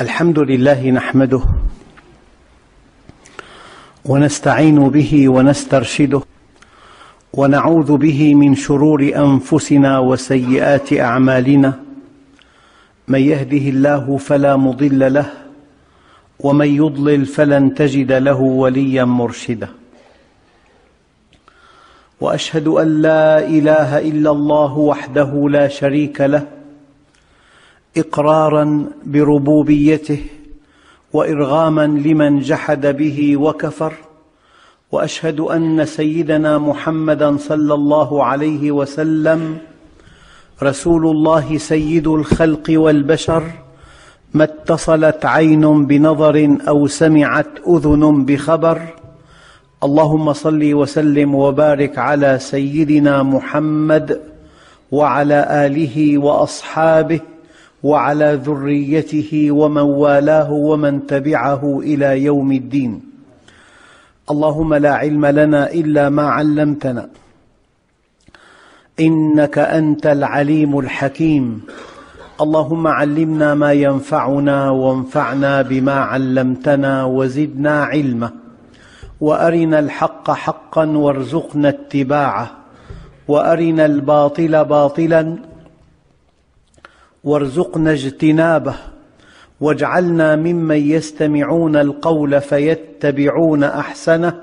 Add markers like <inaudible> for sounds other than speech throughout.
الحمد لله نحمده ونستعين به ونسترشده ونعوذ به من شرور أنفسنا وسيئات أعمالنا. من يهده الله فلا مضل له ومن يضلل فلن تجد له وليا مرشدا. وأشهد أن لا إله إلا الله وحده لا شريك له إقرارا بربوبيته وإرغاما لمن جحد به وكفر وأشهد أن سيدنا محمدا صلى الله عليه وسلم رسول الله سيد الخلق والبشر ما اتصلت عين بنظر أو سمعت أذن بخبر. اللهم صل وسلم وبارك على سيدنا محمد وعلى آله وأصحابه وعلى ذريته ومن والاه ومن تبعه إلى يوم الدين. اللهم لا علم لنا إلا ما علمتنا. إنك أنت العليم الحكيم. اللهم علمنا ما ينفعنا وانفعنا بما علمتنا وزدنا علما. وأرنا الحق حقا وارزقنا اتباعه. وأرنا الباطل باطلا. وارزقنا اجتنابه واجعلنا ممن يستمعون القول فيتبعون أحسنه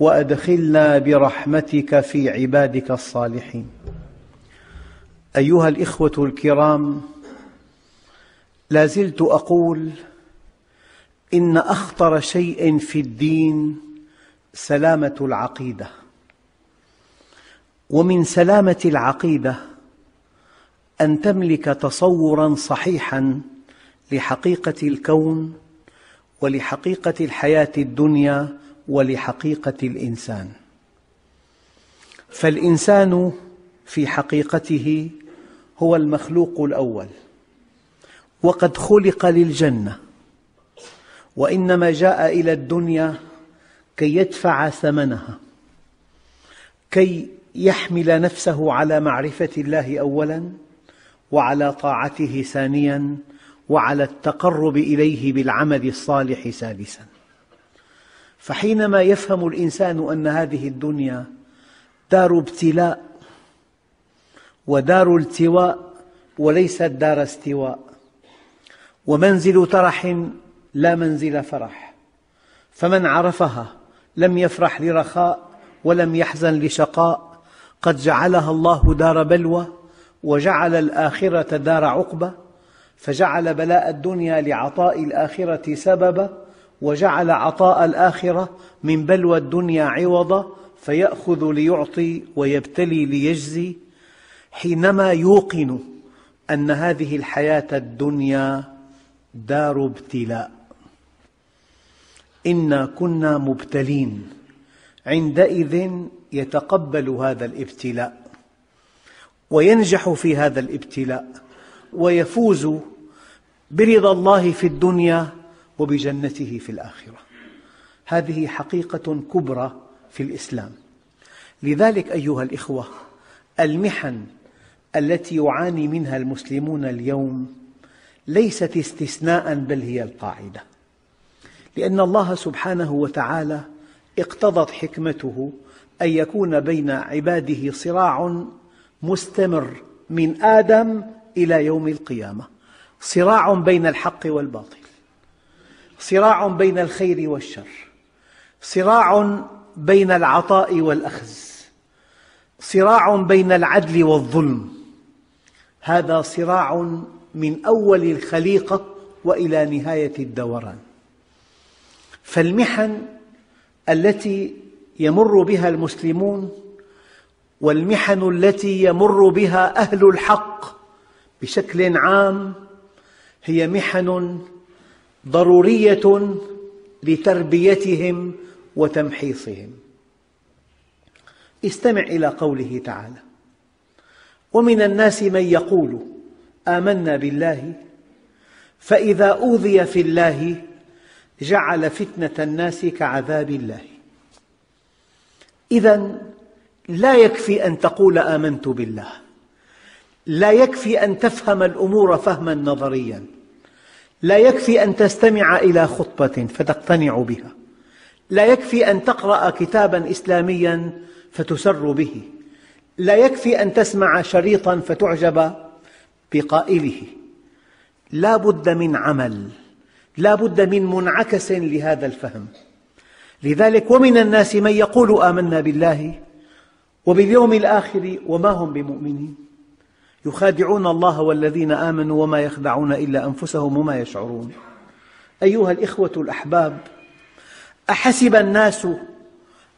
وأدخلنا برحمتك في عبادك الصالحين. أيها الإخوة الكرام لا زلت أقول إن أخطر شيء في الدين سلامة العقيدة. ومن سلامة العقيدة أن تملك تصورا صحيحا لحقيقة الكون ولحقيقة الحياة الدنيا ولحقيقة الإنسان. فالإنسان في حقيقته هو المخلوق الأول وقد خلق للجنة وإنما جاء إلى الدنيا كي يدفع ثمنها كي يحمل نفسه على معرفة الله اولا وعلى طاعته ثانيا وعلى التقرب إليه بالعمل الصالح ثالثا فحينما يفهم الإنسان أن هذه الدنيا دار ابتلاء ودار التواء وليست دار استواء ومنزل ترح لا منزل فرح فمن عرفها لم يفرح لرخاء ولم يحزن لشقاء قد جعلها الله دار بلوى وجعل الآخرة دار عقبة فجعل بلاء الدنيا لعطاء الآخرة سببا وجعل عطاء الآخرة من بلوى الدنيا عوضا فيأخذ ليعطي ويبتلي ليجزي. حينما يوقن أن هذه الحياة الدنيا دار ابتلاء. إنا كنا مبتلين عندئذ يتقبل هذا الابتلاء. وينجح في هذا الابتلاء ويفوز برضا الله في الدنيا وبجنته في الآخرة. هذه حقيقة كبرى في الإسلام. لذلك أيها الإخوة المحن التي يعاني منها المسلمون اليوم ليست استثناء بل هي القاعدة. لأن الله سبحانه وتعالى اقتضت حكمته أن يكون بين عباده صراع مستمر من آدم إلى يوم القيامة. صراع بين الحق والباطل. صراع بين الخير والشر. صراع بين العطاء والأخذ. صراع بين العدل والظلم. هذا صراع من أول الخليقة وإلى نهاية الدوران. فالمحن التي يمر بها المسلمون والمحن التي يمر بها أهل الحق بشكل عام هي محن ضرورية لتربيتهم وتمحيصهم. استمع إلى قوله تعالى ومن الناس من يقول آمنا بالله فإذا أوذي في الله جعل فتنة الناس كعذاب الله. إذا لا يكفي أن تقول آمنت بالله. لا يكفي أن تفهم الأمور فهما نظريا. لا يكفي أن تستمع إلى خطبة فتقتنع بها. لا يكفي أن تقرأ كتابا إسلاميا فتسر به. لا يكفي أن تسمع شريطا فتعجب بقائله. لا بد من عمل. لا بد من منعكس لهذا الفهم. لذلك ومن الناس من يقول آمنا بالله وباليوم الآخر وما هم بمؤمنين؟ يخادعون الله والذين آمنوا وما يخدعون إلا أنفسهم وما يشعرون. أيها الإخوة الأحباب أحسب الناس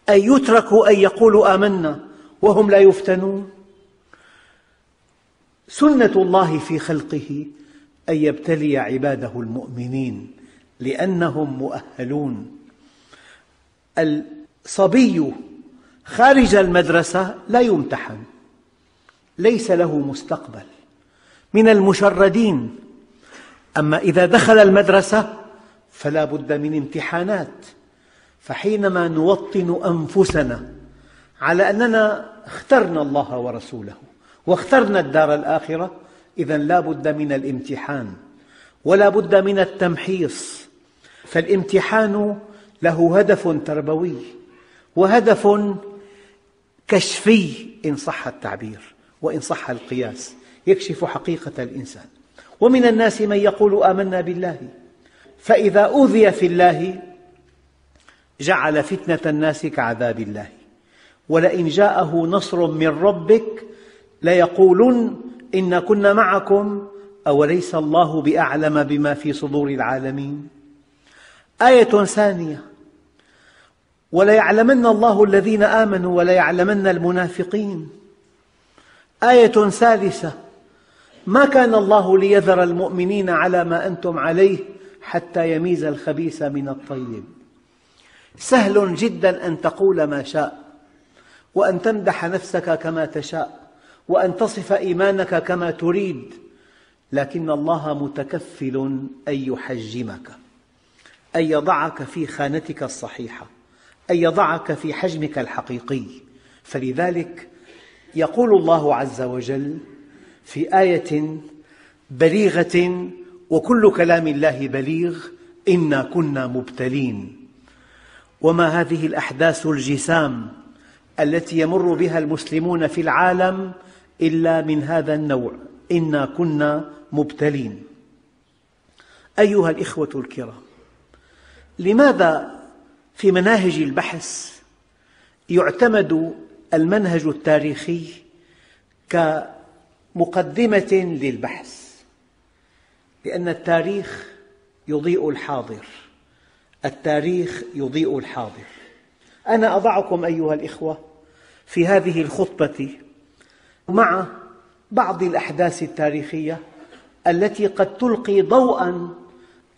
أن يتركوا أن يقولوا آمنا وهم لا يفتنون؟ سنة الله في خلقه أن يبتلي عباده المؤمنين لأنهم مؤهلون. الصبي خارج المدرسة لا يمتحن. ليس له مستقبل. من المشردين. أما إذا دخل المدرسة فلا بد من امتحانات. فحينما نوطن أنفسنا على أننا اخترنا الله ورسوله واخترنا الدار الآخرة إذا لا بد من الامتحان ولا بد من التمحيص. فالامتحان له هدف تربوي وهدف كشفي إن صح التعبير وإن صح القياس يكشف حقيقة الإنسان. ومن الناس من يقول آمنا بالله فإذا أوذي في الله جعل فتنة الناس كعذاب الله. ولئن جاءه نصر من ربك ليقولن إنا كنا معكم أوليس الله بأعلم بما في صدور العالمين؟ آية ثانية وليعلمن الله الذين آمنوا وليعلمن المنافقين. آية ثالثة ما كان الله ليذر المؤمنين على ما أنتم عليه حتى يميز الخبيث من الطيب. سهل جدا أن تقول ما شاء وأن تمدح نفسك كما تشاء وأن تصف إيمانك كما تريد لكن الله متكفل أن يحجمك أن يضعك في خانتك الصحيحة. أن يضعك في حجمك الحقيقي. فلذلك يقول الله عز وجل في آية بليغة وكل كلام الله بليغ إنا كنا مبتلين. وما هذه الأحداث الجسام التي يمر بها المسلمون في العالم إلا من هذا النوع إنا كنا مبتلين. أيها الإخوة الكرام لماذا في مناهج البحث يعتمد المنهج التاريخي كمقدمة للبحث لأن التاريخ يضيء الحاضر التاريخ يضيء الحاضر. أنا أضعكم أيها الإخوة في هذه الخطبة مع بعض الأحداث التاريخية التي قد تلقي ضوءا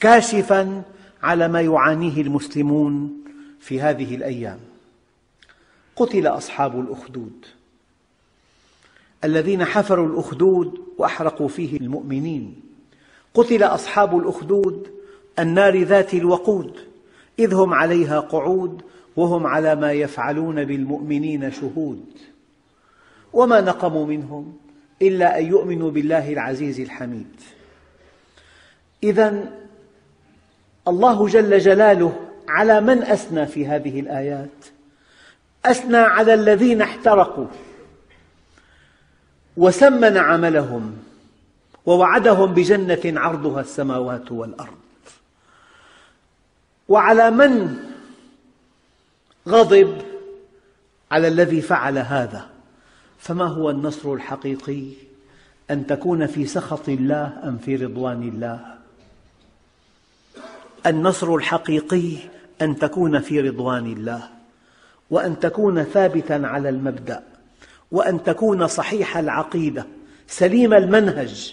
كاشفا على ما يعانيه المسلمون في هذه الأيام. قتل أصحاب الأخدود. الذين حفروا الأخدود وأحرقوا فيه المؤمنين. قتل أصحاب الأخدود النار ذات الوقود. إذ هم عليها قعود وهم على ما يفعلون بالمؤمنين شهود. وما نقموا منهم إلا أن يؤمنوا بالله العزيز الحميد. إذا الله جل جلاله على من أثنى في هذه الآيات؟ أثنى على الذين احترقوا وسمن عملهم ووعدهم بجنة عرضها السماوات والأرض. وعلى من غضب؟ على الذي فعل هذا. فما هو النصر الحقيقي؟ أن تكون في سخط الله أم في رضوان الله؟ النصر الحقيقي أن تكون في رضوان الله وأن تكون ثابتاً على المبدأ وأن تكون صحيح العقيدة سليم المنهج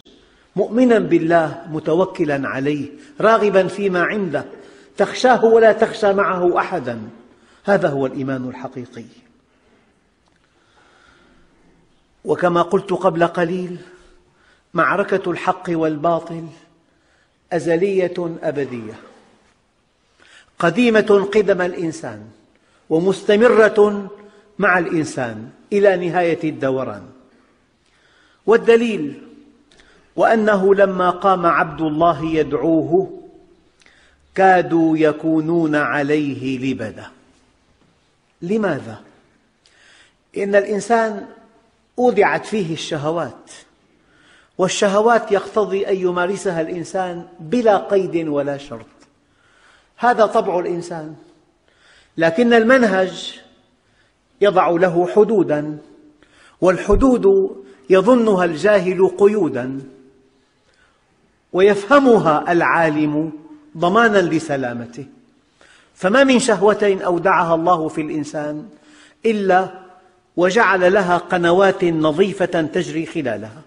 مؤمناً بالله متوكلاً عليه راغباً فيما عنده تخشاه ولا تخشى معه أحداً. هذا هو الإيمان الحقيقي. وكما قلت قبل قليل معركة الحق والباطل أزلية أبدية. قديمة قدم الإنسان ومستمرة مع الإنسان إلى نهاية الدوران. والدليل وأنه لما قام عبد الله يدعوه كادوا يكونون عليه لبدا. لماذا؟ لأن الإنسان أودعت فيه الشهوات والشهوات يقتضي أن يمارسها الإنسان بلا قيد ولا شرط. هذا طبع الإنسان. لكن المنهج يضع له حدوداً والحدود يظنها الجاهل قيوداً ويفهمها العالم ضماناً لسلامته. فما من شهوة أودعها الله في الإنسان إلا وجعل لها قنوات نظيفة تجري خلالها.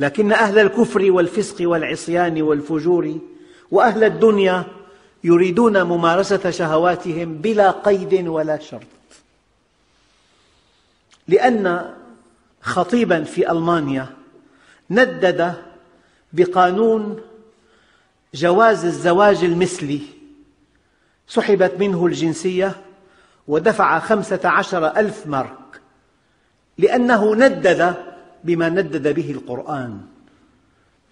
لكن أهل الكفر والفسق والعصيان والفجور وأهل الدنيا يريدون ممارسة شهواتهم بلا قيد ولا شرط. لأن خطيباً في ألمانيا ندد بقانون جواز الزواج المثلي. سحبت منه الجنسية ودفع خمسة عشر ألف مارك. لأنه ندد بما ندد به القرآن.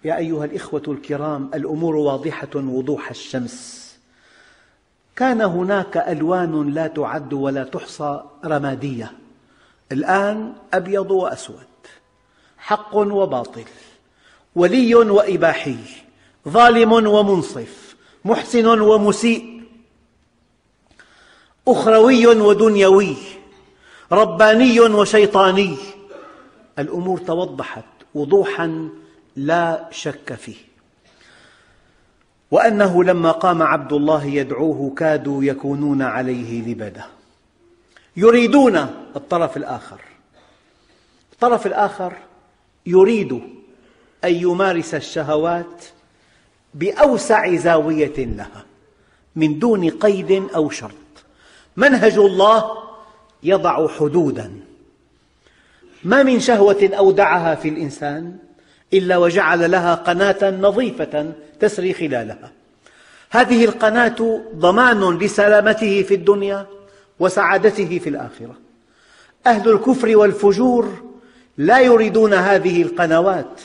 يا أيها الإخوة الكرام الأمور واضحة وضوح الشمس. كان هناك ألوان لا تعد ولا تحصى رمادية. الآن أبيض وأسود حق وباطل ولي وإباحي ظالم ومنصف محسن ومسيء أخروي ودنيوي رباني وشيطاني. الأمور توضحت وضوحا لا شك فيه. وأنه لما قام عبد الله يدعوه كادوا يكونون عليه لبدا. يريدون الطرف الآخر. الطرف الآخر يريد أن يمارس الشهوات بأوسع زاوية لها من دون قيد أو شرط. منهج الله يضع حدوداً. ما من شهوة أودعها في الإنسان؟ إلا وجعل لها قناة نظيفة تسري خلالها. هذه القناة ضمان لسلامته في الدنيا وسعادته في الآخرة. أهل الكفر والفجور لا يريدون هذه القنوات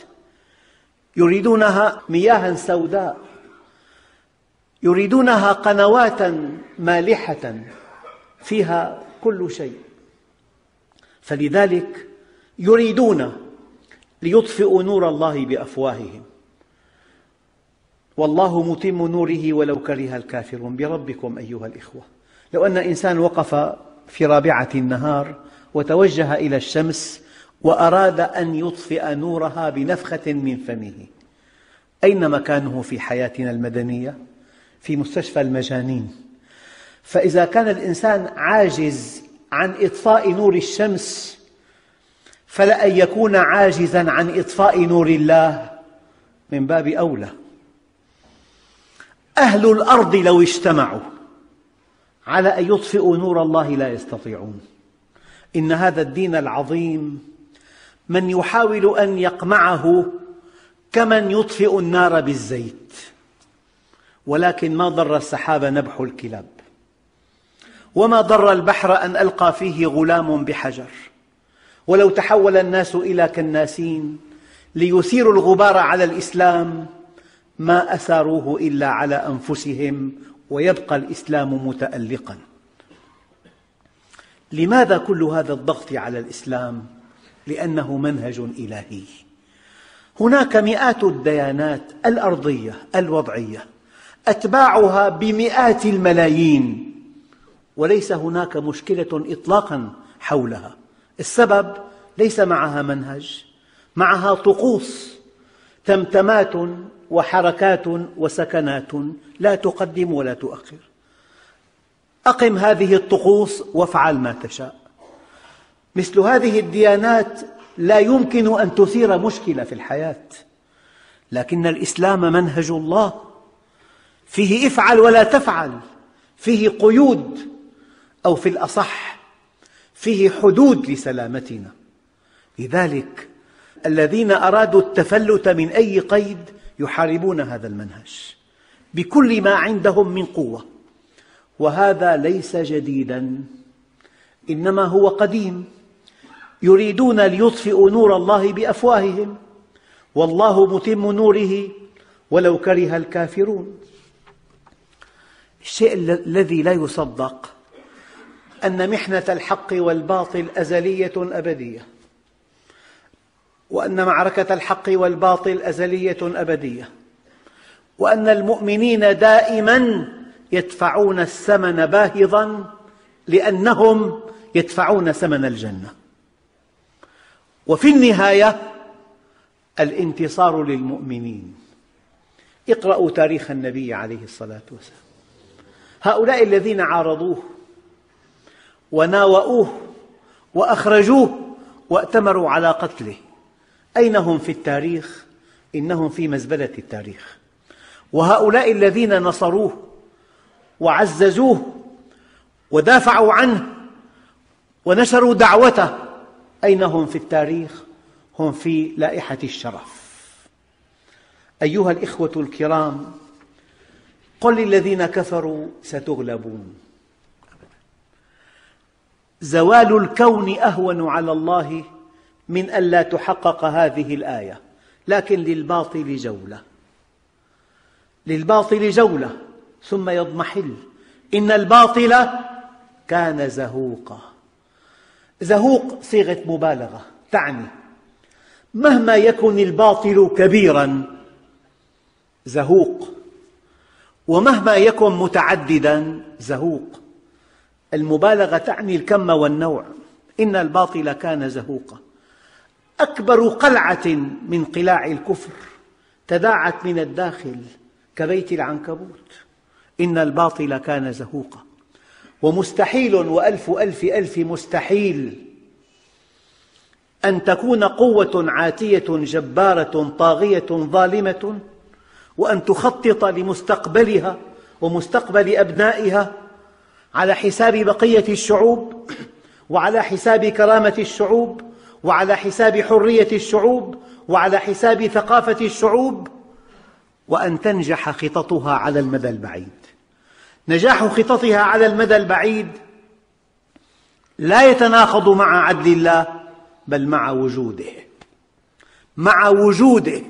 يريدونها مياها سوداء يريدونها قنوات مالحة فيها كل شيء. فلذلك يريدون ليطفئوا نور الله بأفواههم. والله متم نوره ولو كره الكافرون. بربكم أيها الإخوة. لو أن إنسان وقف في رابعة النهار وتوجه إلى الشمس وأراد أن يطفئ نورها بنفخة من فمه. أين مكانه في حياتنا المدنية؟ في مستشفى المجانين. فإذا كان الإنسان عاجز عن إطفاء نور الشمس فلأن يكون عاجزاً عن إطفاء نور الله من باب أولى. أهل الأرض لو اجتمعوا على أن يطفئوا نور الله لا يستطيعون. إن هذا الدين العظيم من يحاول أن يقمعه كمن يطفئ النار بالزيت. ولكن ما ضر السحاب نبح الكلاب؟ وما ضر البحر أن ألقى فيه غلام بحجر؟ ولو تحول الناس إلى كناسين ليثيروا الغبار على الإسلام ما أثاروه إلا على أنفسهم ويبقى الإسلام متألقاً. لماذا كل هذا الضغط على الإسلام؟ لأنه منهج إلهي. هناك مئات الديانات الأرضية الوضعية أتباعها بمئات الملايين وليس هناك مشكلة إطلاقاً حولها. السبب ليس معها منهج معها طقوس تمتمات وحركات وسكنات لا تقدم ولا تؤخر. أقم هذه الطقوس وافعل ما تشاء. مثل هذه الديانات لا يمكن أن تثير مشكلة في الحياة لكن الإسلام منهج الله. فيه افعل ولا تفعل فيه قيود أو في الأصح فيه حدود لسلامتنا. لذلك الذين أرادوا التفلت من أي قيد يحاربون هذا المنهج بكل ما عندهم من قوة. وهذا ليس جديداً إنما هو قديم. يريدون ليطفئوا نور الله بأفواههم. والله متم نوره ولو كره الكافرون. الشيء الذي لا يصدق أن محنة الحق والباطل أزلية أبدية. وأن معركة الحق والباطل أزلية أبدية. وأن المؤمنين دائما يدفعون الثمن باهظا لأنهم يدفعون ثمن الجنة. وفي النهاية الانتصار للمؤمنين. اقرأوا تاريخ النبي عليه الصلاة والسلام. هؤلاء الذين عارضوه وناوؤوه وأخرجوه وأتمروا على قتله أين هم في التاريخ؟ إنهم في مزبلة التاريخ وهؤلاء الذين نصروه وعززوه ودافعوا عنه ونشروا دعوته أين هم في التاريخ؟ هم في لائحة الشرف أيها الإخوة الكرام قل للذين كفروا ستغلبون زوال الكون أهون على الله من ألا تحقق هذه الآية. لكن للباطل جولة. للباطل جولة. ثم يضمحل. إن الباطل كان زهوقا. زهوق صيغة مبالغة. تعني مهما يكن الباطل كبيرا زهوق. ومهما يكن متعددا زهوق. المبالغة تعني الكم والنوع. إن الباطل كان زهوقا. أكبر قلعة من قلاع الكفر تداعت من الداخل كبيت العنكبوت. إن الباطل كان زهوقا. ومستحيل وألف ألف ألف مستحيل أن تكون قوة عاتية جبارة طاغية ظالمة وأن تخطط لمستقبلها ومستقبل أبنائها على حساب بقية الشعوب وعلى حساب كرامة الشعوب وعلى حساب حرية الشعوب وعلى حساب ثقافة الشعوب وأن تنجح خططها على المدى البعيد. نجاح خططها على المدى البعيد لا يتناقض مع عدل الله بل مع وجوده. مع وجوده.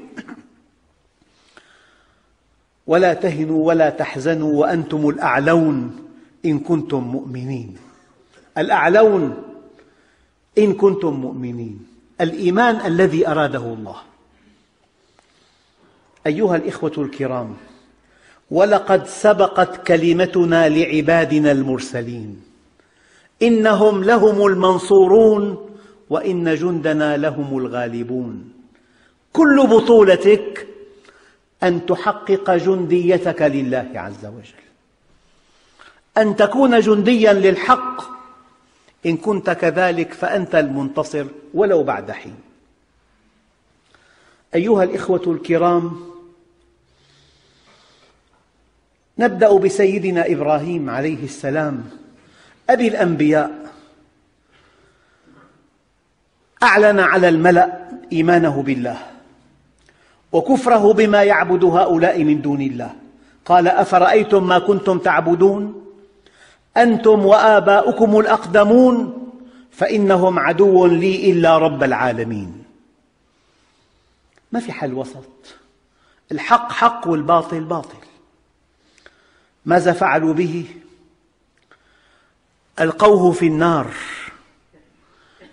ولا تهنوا ولا تحزنوا وأنتم الأعلون. إن كنتم مؤمنين. الأعلون إن كنتم مؤمنين. الإيمان الذي أراده الله. أيها الإخوة الكرام ولقد سبقت كلمتنا لعبادنا المرسلين. إنهم لهم المنصورون وإن جندنا لهم الغالبون. كل بطولتك أن تحقق جنديتك لله عز وجل. أن تكون جنديا للحق. إن كنت كذلك فأنت المنتصر ولو بعد حين. أيها الإخوة الكرام نبدأ بسيدنا إبراهيم عليه السلام أبي الأنبياء. أعلن على الملأ إيمانه بالله وكفره بما يعبد هؤلاء من دون الله. قال أفرأيتم ما كنتم تعبدون؟ أنتم وآباؤكم الأقدمون فإنهم عدو لي إلا رب العالمين. ما في حل وسط. الحق حق والباطل باطل. ماذا فعلوا به؟ ألقوه في النار.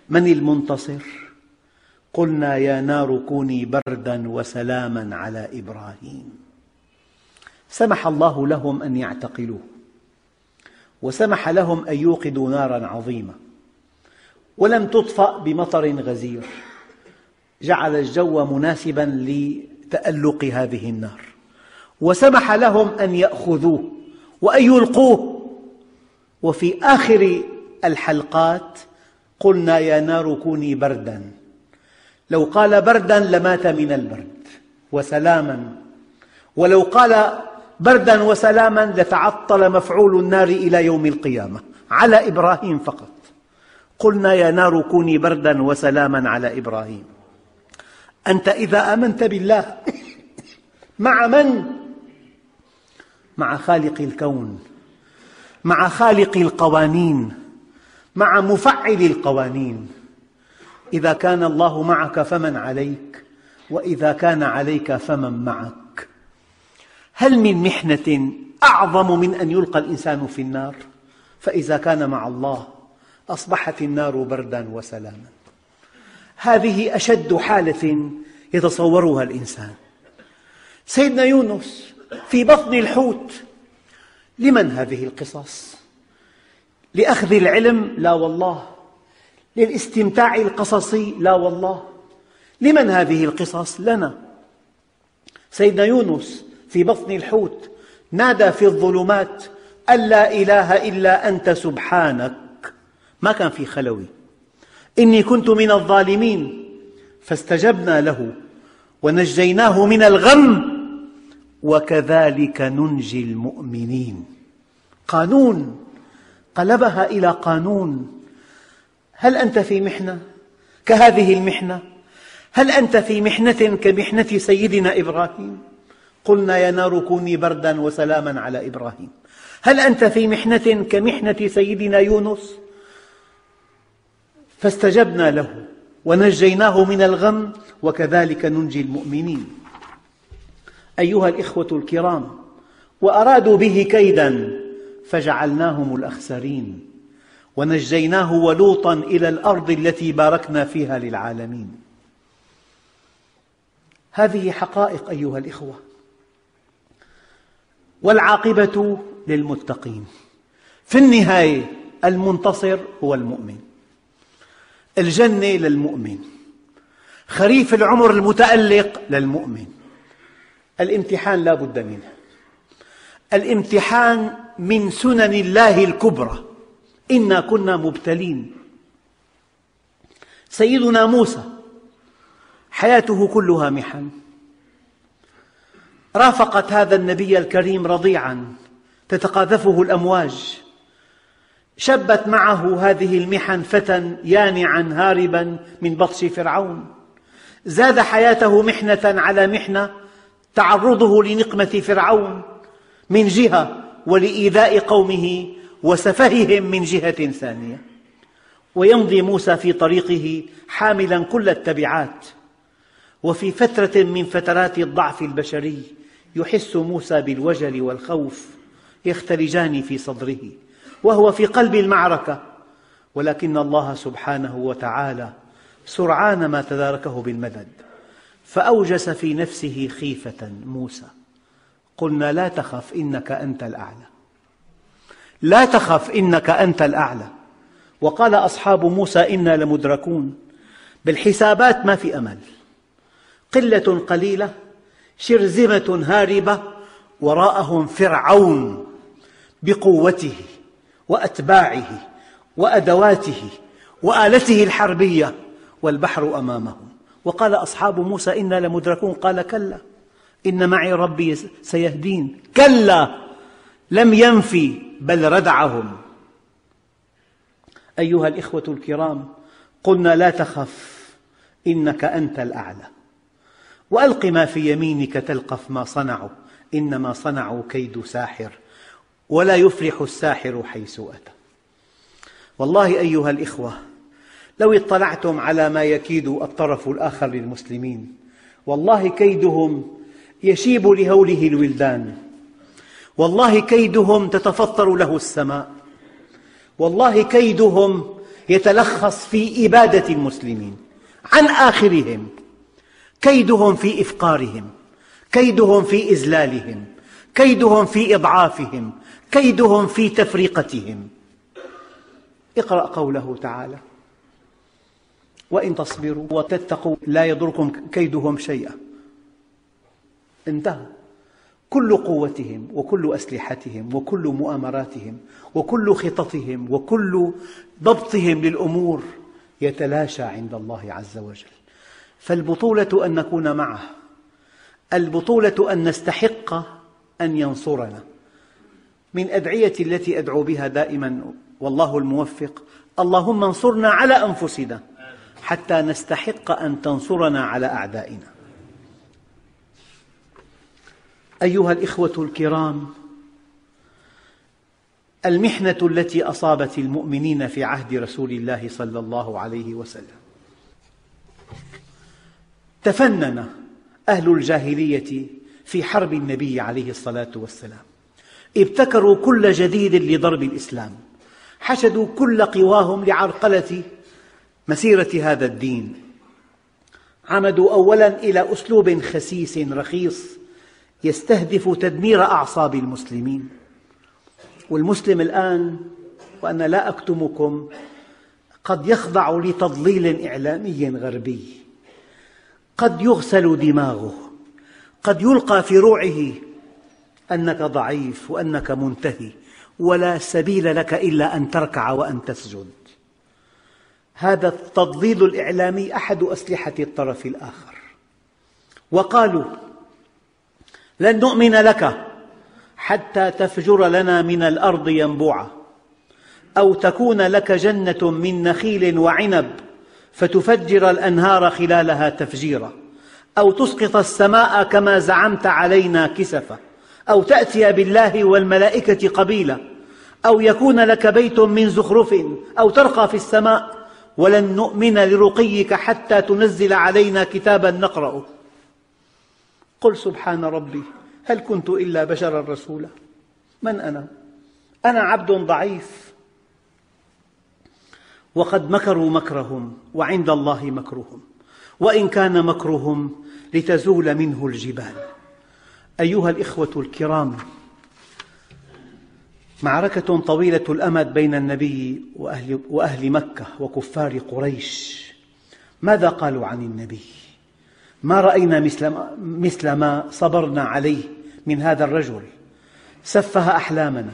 من المنتصر؟ قلنا يا نار كوني بردا وسلاما على إبراهيم. سمح الله لهم أن يعتقلوه. وسمح لهم أن يوقدوا نارا عظيمة. ولم تطفأ بمطر غزير. جعل الجو مناسبا لتألق هذه النار. وسمح لهم أن يأخذوه وأن يلقوه. وفي آخر الحلقات قلنا يا نار كوني بردا. لو قال بردا لمات من البرد. وسلاما. ولو قال بردا وسلاما لتعطل مفعول النار إلى يوم القيامة على إبراهيم فقط. قلنا يا نار كوني بردا وسلاما على إبراهيم. أنت إذا آمنت بالله <laughs> مع من؟ مع خالق الكون مع خالق القوانين مع مفعل القوانين. إذا كان الله معك فمن عليك وإذا كان عليك فمن معك. هل من محنة أعظم من أن يلقى الإنسان في النار فإذا كان مع الله أصبحت النار بردا وسلاما هذه أشد حالة يتصورها الإنسان سيدنا يونس في بطن الحوت لمن هذه القصص؟ لأخذ العلم؟ لا والله للاستمتاع القصصي؟ لا والله لمن هذه القصص؟ لنا سيدنا يونس في بطن الحوت نادى في الظلمات أن لا إله إلا أنت سبحانك. ما كان في خلوي. إني كنت من الظالمين. فاستجبنا له ونجيناه من الغم. وكذلك ننجي المؤمنين. قانون. قلبها إلى قانون. هل أنت في محنة؟ كهذه المحنة؟ هل أنت في محنة كمحنة سيدنا إبراهيم؟ قلنا يا نار كوني بردا وسلاما على إبراهيم. هل أنت في محنة كمحنة سيدنا يونس؟ فاستجبنا له ونجيناه من الغم وكذلك ننجي المؤمنين. أيها الإخوة الكرام وأرادوا به كيدا فجعلناهم الأخسرين ونجيناه ولوطا إلى الأرض التي باركنا فيها للعالمين. هذه حقائق أيها الإخوة. والعاقبة للمتقين. في النهاية المنتصر هو المؤمن. الجنة للمؤمن. خريف العمر المتألق للمؤمن. الامتحان لا بد منه. الامتحان من سنن الله الكبرى. إنا كنا مبتلين. سيدنا موسى. حياته كلها محن. رافقت هذا النبي الكريم رضيعا تتقاذفه الأمواج. شبت معه هذه المحن فتى يانعا هاربا من بطش فرعون. زاد حياته محنة على محنة تعرضه لنقمة فرعون من جهة ولإيذاء قومه وسفههم من جهة ثانية. ويمضي موسى في طريقه حاملا كل التبعات. وفي فترة من فترات الضعف البشري يحس موسى بالوجل والخوف يختلجان في صدره وهو في قلب المعركة. ولكن الله سبحانه وتعالى سرعان ما تداركه بالمدد فأوجس في نفسه خيفة موسى. قلنا لا تخف إنك أنت الأعلى. لا تخف إنك أنت الأعلى. وقال أصحاب موسى إنا لمدركون. بالحسابات ما في أمل. قلة قليلة شرذمة هاربة وراءهم فرعون بقوته وأتباعه وأدواته وآلته الحربية والبحر أمامهم. وقال أصحاب موسى إنا لمدركون. قال كلا إن معي ربي سيهدين. كلا لم ينفي بل ردعهم. أيها الإخوة الكرام قلنا لا تخف إنك أنت الأعلى. وألق ما في يمينك تلقف ما صنعوا. إنما صنعوا كيد ساحر ولا يفلح الساحر حيث أتى. والله أيها الإخوة لو اطلعتم على ما يكيد الطرف الآخر للمسلمين والله كيدهم يشيب لهوله الولدان. والله كيدهم تتفطر له السماء. والله كيدهم يتلخص في إبادة المسلمين عن آخرهم. كيدهم في إفقارهم كيدهم في إذلالهم كيدهم في إضعافهم كيدهم في تفرقتهم اقرأ قوله تعالى وإن تصبروا وتتقوا لا يضركم كيدهم شيئا. انتهى. كل قوتهم وكل أسلحتهم وكل مؤامراتهم وكل خططهم وكل ضبطهم للأمور يتلاشى عند الله عز وجل. فالبطولة أن نكون معه. البطولة أن نستحق أن ينصرنا. من أدعيتي التي أدعو بها دائما والله الموفق اللهم انصرنا على أنفسنا حتى نستحق أن تنصرنا على أعدائنا. أيها الإخوة الكرام المحنة التي أصابت المؤمنين في عهد رسول الله صلى الله عليه وسلم تفنن أهل الجاهلية في حرب النبي عليه الصلاة والسلام. ابتكروا كل جديد لضرب الإسلام. حشدوا كل قواهم لعرقلة مسيرة هذا الدين. عمدوا أولا إلى أسلوب خسيس رخيص يستهدف تدمير أعصاب المسلمين. والمسلم الآن وأنا لا أكتمكم قد يخضع لتضليل إعلامي غربي. قد يغسل دماغه قد يلقى في روعه أنك ضعيف وأنك منتهي ولا سبيل لك إلا أن تركع وأن تسجد. هذا التضليل الإعلامي أحد أسلحة الطرف الآخر. وقالوا لن نؤمن لك حتى تفجر لنا من الأرض ينبوعا أو تكون لك جنة من نخيل وعنب فتفجر الأنهار خلالها تفجيرا أو تسقط السماء كما زعمت علينا كسفا أو تأتي بالله والملائكة قبيلا أو يكون لك بيت من زخرف أو ترقى في السماء ولن نؤمن لرقيك حتى تنزل علينا كتابا نقرأه. قل سبحان ربي هل كنت إلا بشرا رسولا؟ من أنا؟ أنا عبد ضعيف. وقد مكروا مكرهم وعند الله مكرهم وإن كان مكرهم لتزول منه الجبال. أيها الإخوة الكرام معركة طويلة الأمد بين النبي وأهل, وأهل مكة وكفار قريش. ماذا قالوا عن النبي؟ ما رأينا مثل ما, مثل ما صبرنا عليه من هذا الرجل. سفه أحلامنا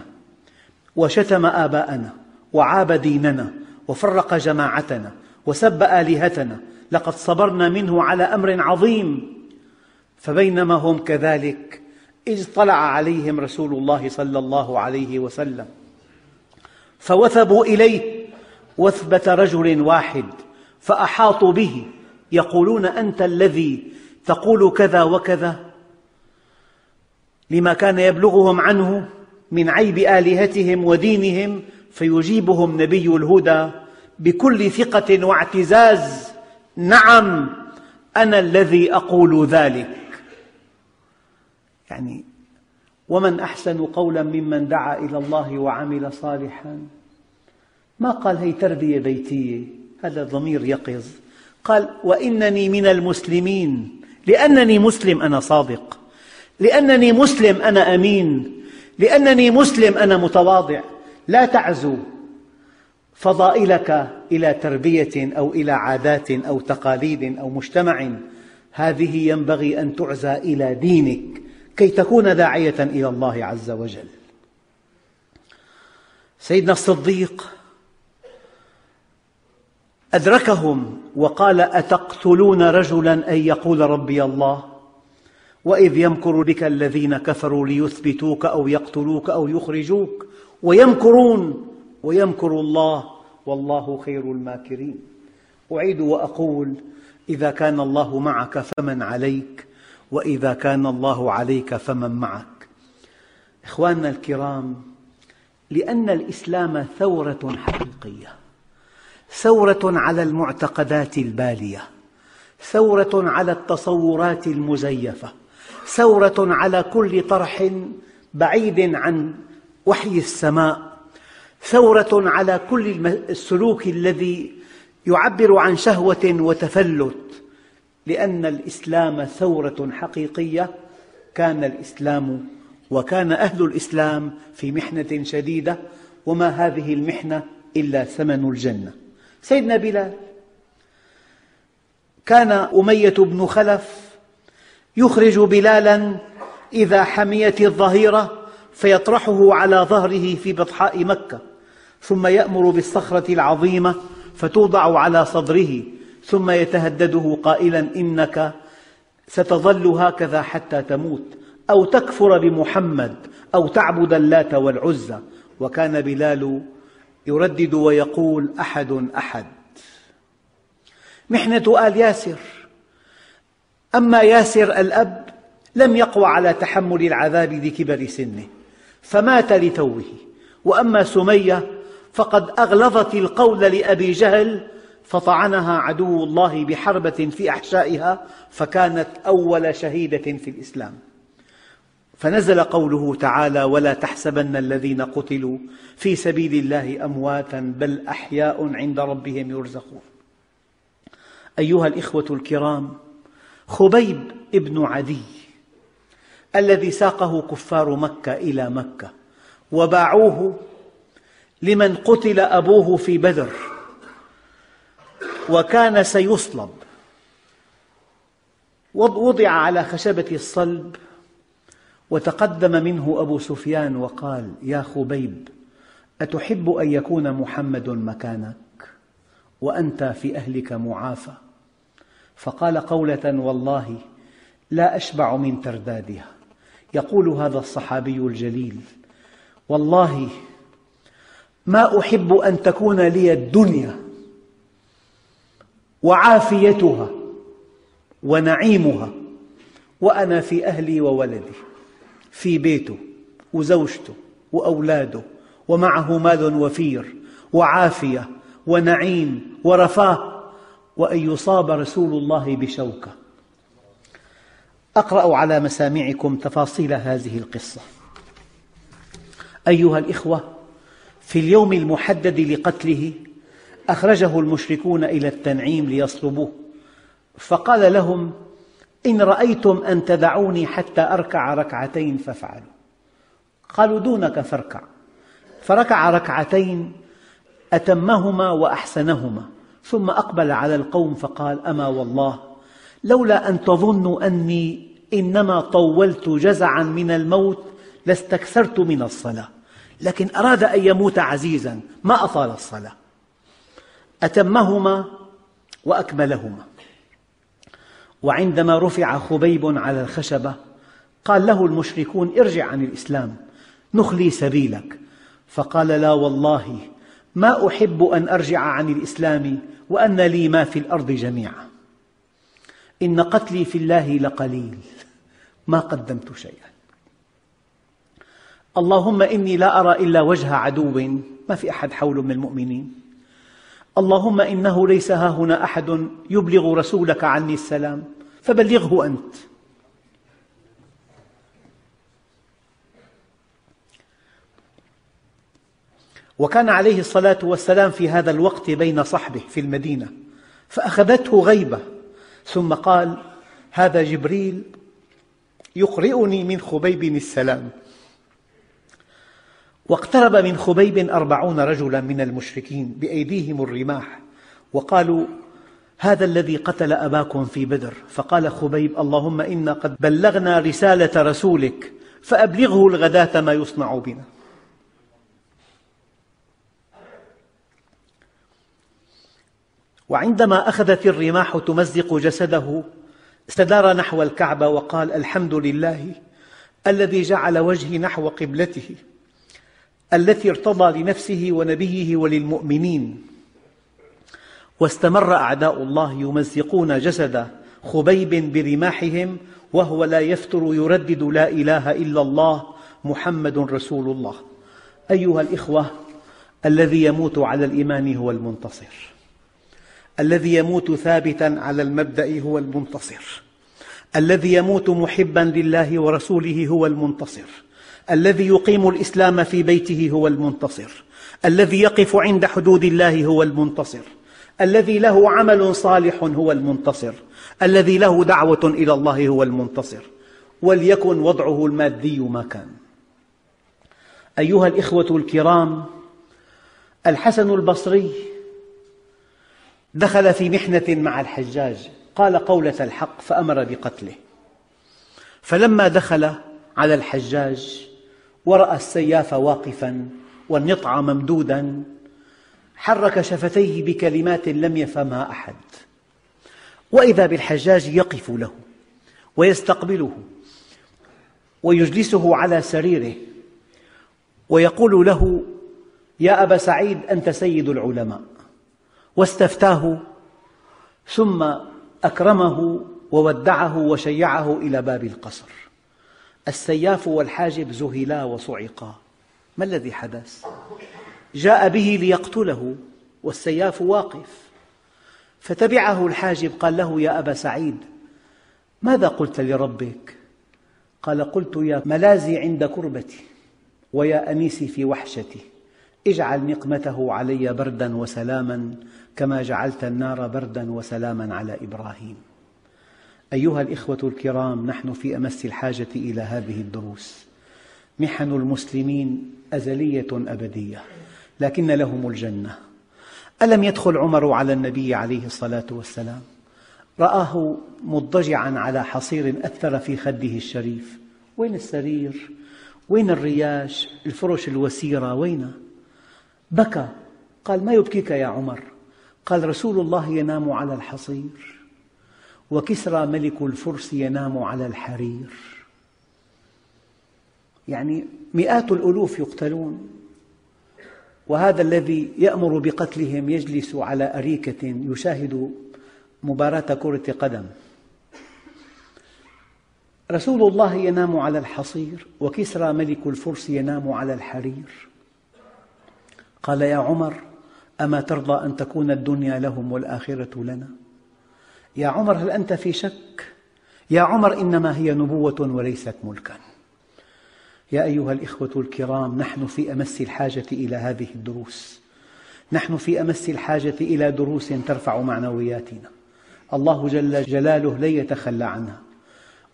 وشتم آباءنا وعاب ديننا وفرق جماعتنا وسب آلهتنا. لقد صبرنا منه على أمر عظيم. فبينما هم كذلك إذ طلع عليهم رسول الله صلى الله عليه وسلم. فوثبوا إليه وثبة رجل واحد فأحاطوا به يقولون أنت الذي تقول كذا وكذا. لما كان يبلغهم عنه من عيب آلهتهم ودينهم فيجيبهم نبي الهدى بكل ثقة واعتزاز. نعم أنا الذي أقول ذلك. يعني ومن أحسن قولا ممن دعا إلى الله وعمل صالحا؟ ما قال هي تربية بيتية؟ هذا ضمير يقظ. قال وإنني من المسلمين. لأنني مسلم أنا صادق. لأنني مسلم أنا أمين. لأنني مسلم أنا متواضع. لا تعزو فضائلك إلى تربية أو إلى عادات أو تقاليد أو مجتمع. هذه ينبغي أن تعزى إلى دينك كي تكون داعية إلى الله عز وجل. سيدنا الصديق أدركهم وقال أتقتلون رجلا أن يقول ربي الله؟ وإذ يمكر بك الذين كفروا ليثبتوك أو يقتلوك أو يخرجوك. ويمكرون ويمكر الله والله خير الماكرين. أعيد وأقول إذا كان الله معك فمن عليك وإذا كان الله عليك فمن معك. إخواننا الكرام لأن الإسلام ثورة حقيقية ثورة على المعتقدات البالية ثورة على التصورات المزيفة ثورة على كل طرح بعيد عن وحي السماء ثورة على كل السلوك الذي يعبر عن شهوة وتفلت لأن الإسلام ثورة حقيقية. كان الإسلام وكان أهل الإسلام في محنة شديدة وما هذه المحنة إلا ثمن الجنة. سيدنا بلال كان أمية بن خلف يخرج بلالا إذا حميت الظهيرة فيطرحه على ظهره في بطحاء مكة ثم يأمر بالصخرة العظيمة فتوضع على صدره ثم يتهدده قائلا إنك ستظل هكذا حتى تموت أو تكفر بمحمد أو تعبد اللات والعزى. وكان بلال يردد ويقول أحد أحد. محنة آل ياسر. أما ياسر الأب لم يقوى على تحمل العذاب لكبر سنه. فمات لتوه. وأما سمية فقد أغلظت القول لأبي جهل فطعنها عدو الله بحربة في أحشائها فكانت أول شهيدة في الإسلام. فنزل قوله تعالى ولا تحسبن الذين قتلوا في سبيل الله أمواتا بل أحياء عند ربهم يرزقون. أيها الإخوة الكرام خبيب ابن عدي الذي ساقه كفار مكة إلى مكة وباعوه لمن قتل أبوه في بدر وكان سيصلب. وضع على خشبة الصلب وتقدم منه أبو سفيان وقال يا خبيب أتحب أن يكون محمد مكانك وأنت في أهلك معافى؟ فقال قولة والله لا أشبع من تردادها. يقول هذا الصحابي الجليل والله ما أحب أن تكون لي الدنيا وعافيتها ونعيمها وأنا في أهلي وولدي في بيته وزوجته وأولاده ومعه مال وفير وعافية ونعيم ورفاه وأن يصاب رسول الله بشوكة. أقرأ على مسامعكم تفاصيل هذه القصة. أيها الإخوة في اليوم المحدد لقتله أخرجه المشركون إلى التنعيم ليصلبوه فقال لهم إن رأيتم أن تدعوني حتى أركع ركعتين فافعلوا. قالوا دونك فاركع. فركع ركعتين أتمهما وأحسنهما ثم أقبل على القوم فقال أما والله لولا أن تظنوا أني إنما طولت جزعا من الموت لاستكثرت من الصلاة. لكن أراد أن يموت عزيزا ما أطال الصلاة. أتمهما وأكملهما. وعندما رفع خبيب على الخشبة قال له المشركون ارجع عن الإسلام نخلي سبيلك. فقال لا والله ما أحب أن أرجع عن الإسلام وأن لي ما في الأرض جميعا. إن قتلي في الله لقليل. ما قدمت شيئا. اللهم إني لا أرى إلا وجه عدو. ما في أحد حوله من المؤمنين. اللهم إنه ليس ها هنا أحد يبلغ رسولك عني السلام. فبلغه أنت. وكان عليه الصلاة والسلام في هذا الوقت بين صحبه في المدينة. فأخذته غيبة. ثم قال هذا جبريل يقرئني من خبيب السلام. واقترب من خبيب أربعون رجلا من المشركين بأيديهم الرماح وقالوا هذا الذي قتل أباكم في بدر. فقال خبيب اللهم إنا قد بلغنا رسالة رسولك فأبلغه الغداة ما يصنع بنا. وعندما أخذت الرماح تمزق جسده استدار نحو الكعبة وقال الحمد لله الذي جعل وجهي نحو قبلته التي ارتضى لنفسه ونبيه وللمؤمنين. واستمر أعداء الله يمزقون جسد خبيب برماحهم وهو لا يفتر يردد لا إله إلا الله محمد رسول الله. أيها الإخوة الذي يموت على الإيمان هو المنتصر. الذي يموت ثابتا على المبدأ هو المنتصر. الذي يموت محبا لله ورسوله هو المنتصر. الذي يقيم الإسلام في بيته هو المنتصر. الذي يقف عند حدود الله هو المنتصر. الذي له عمل صالح هو المنتصر. الذي له دعوة إلى الله هو المنتصر. وليكن وضعه المادي ما كان. أيها الإخوة الكرام الحسن البصري دخل في محنة مع الحجاج قال قولة الحق فأمر بقتله. فلما دخل على الحجاج ورأى السياف واقفا والنطع ممدودا حرك شفتيه بكلمات لم يفهمها أحد. وإذا بالحجاج يقف له ويستقبله ويجلسه على سريره ويقول له يا أبا سعيد أنت سيد العلماء. واستفتاه ثم أكرمه وودعه وشيعه إلى باب القصر السياف والحاجب ذهلا وصعقا ما الذي حدث؟ جاء به ليقتله والسياف واقف فتبعه الحاجب قال له يا أبا سعيد ماذا قلت لربك؟ قال قلت يا ملاذي عند كربتي ويا أنيسي في وحشتي اجعل نقمته علي بردا وسلاما كما جعلت النار بردا وسلاما على إبراهيم أيها الإخوة الكرام نحن في أمس الحاجة إلى هذه الدروس محن المسلمين أزلية أبدية لكن لهم الجنة ألم يدخل عمر على النبي عليه الصلاة والسلام رآه مضجعا على حصير أثر في خده الشريف وين السرير؟ وين الرياش؟ الفرش الوسيرة وين؟ بكى. قال ما يبكيك يا عمر؟ قال رسول الله ينام على الحصير وكسرى ملك الفرس ينام على الحرير. يعني مئات الألوف يقتلون وهذا الذي يأمر بقتلهم يجلس على أريكة يشاهد مباراة كرة قدم. رسول الله ينام على الحصير وكسرى ملك الفرس ينام على الحرير. قال يا عمر أما ترضى أن تكون الدنيا لهم والآخرة لنا؟ يا عمر هل أنت في شك؟ يا عمر إنما هي نبوة وليست ملكا. يا أيها الإخوة الكرام نحن في أمس الحاجة إلى هذه الدروس. نحن في أمس الحاجة إلى دروس ترفع معنوياتنا. الله جل جلاله لن يتخلى عنها.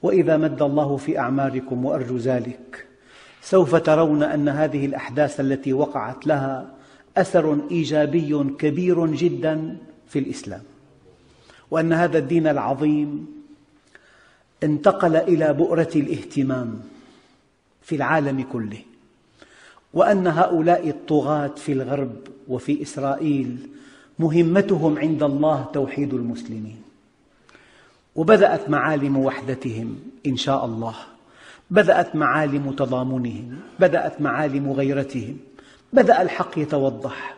وإذا مد الله في أعماركم وأرجو ذلك سوف ترون أن هذه الأحداث التي وقعت لها أثر إيجابي كبير جدا في الإسلام وأن هذا الدين العظيم انتقل إلى بؤرة الاهتمام في العالم كله وأن هؤلاء الطغاة في الغرب وفي إسرائيل مهمتهم عند الله توحيد المسلمين. وبدأت معالم وحدتهم إن شاء الله بدأت معالم تضامنهم بدأت معالم غيرتهم بدأ الحق يتوضح.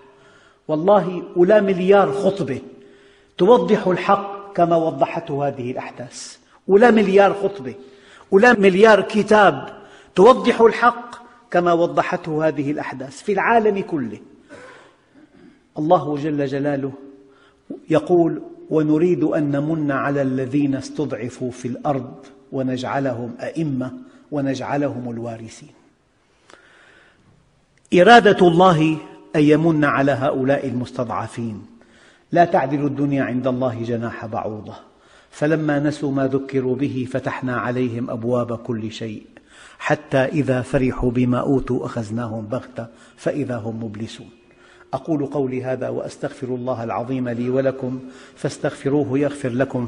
والله ولا مليار خطبة توضح الحق كما وضحته هذه الأحداث. ولا مليار خطبة ولا مليار كتاب توضح الحق كما وضحته هذه الأحداث في العالم كله. الله جل جلاله يقول ونريد أن نمن على الذين استضعفوا في الأرض ونجعلهم أئمة ونجعلهم الوارثين. إرادة الله أن يمن على هؤلاء المستضعفين. لا تعدل الدنيا عند الله جناح بعوضة. فلما نسوا ما ذكروا به فتحنا عليهم أبواب كل شيء. حتى إذا فرحوا بما أوتوا أخذناهم بغتة فإذا هم مبلسون. أقول قولي هذا وأستغفر الله العظيم لي ولكم. فاستغفروه يغفر لكم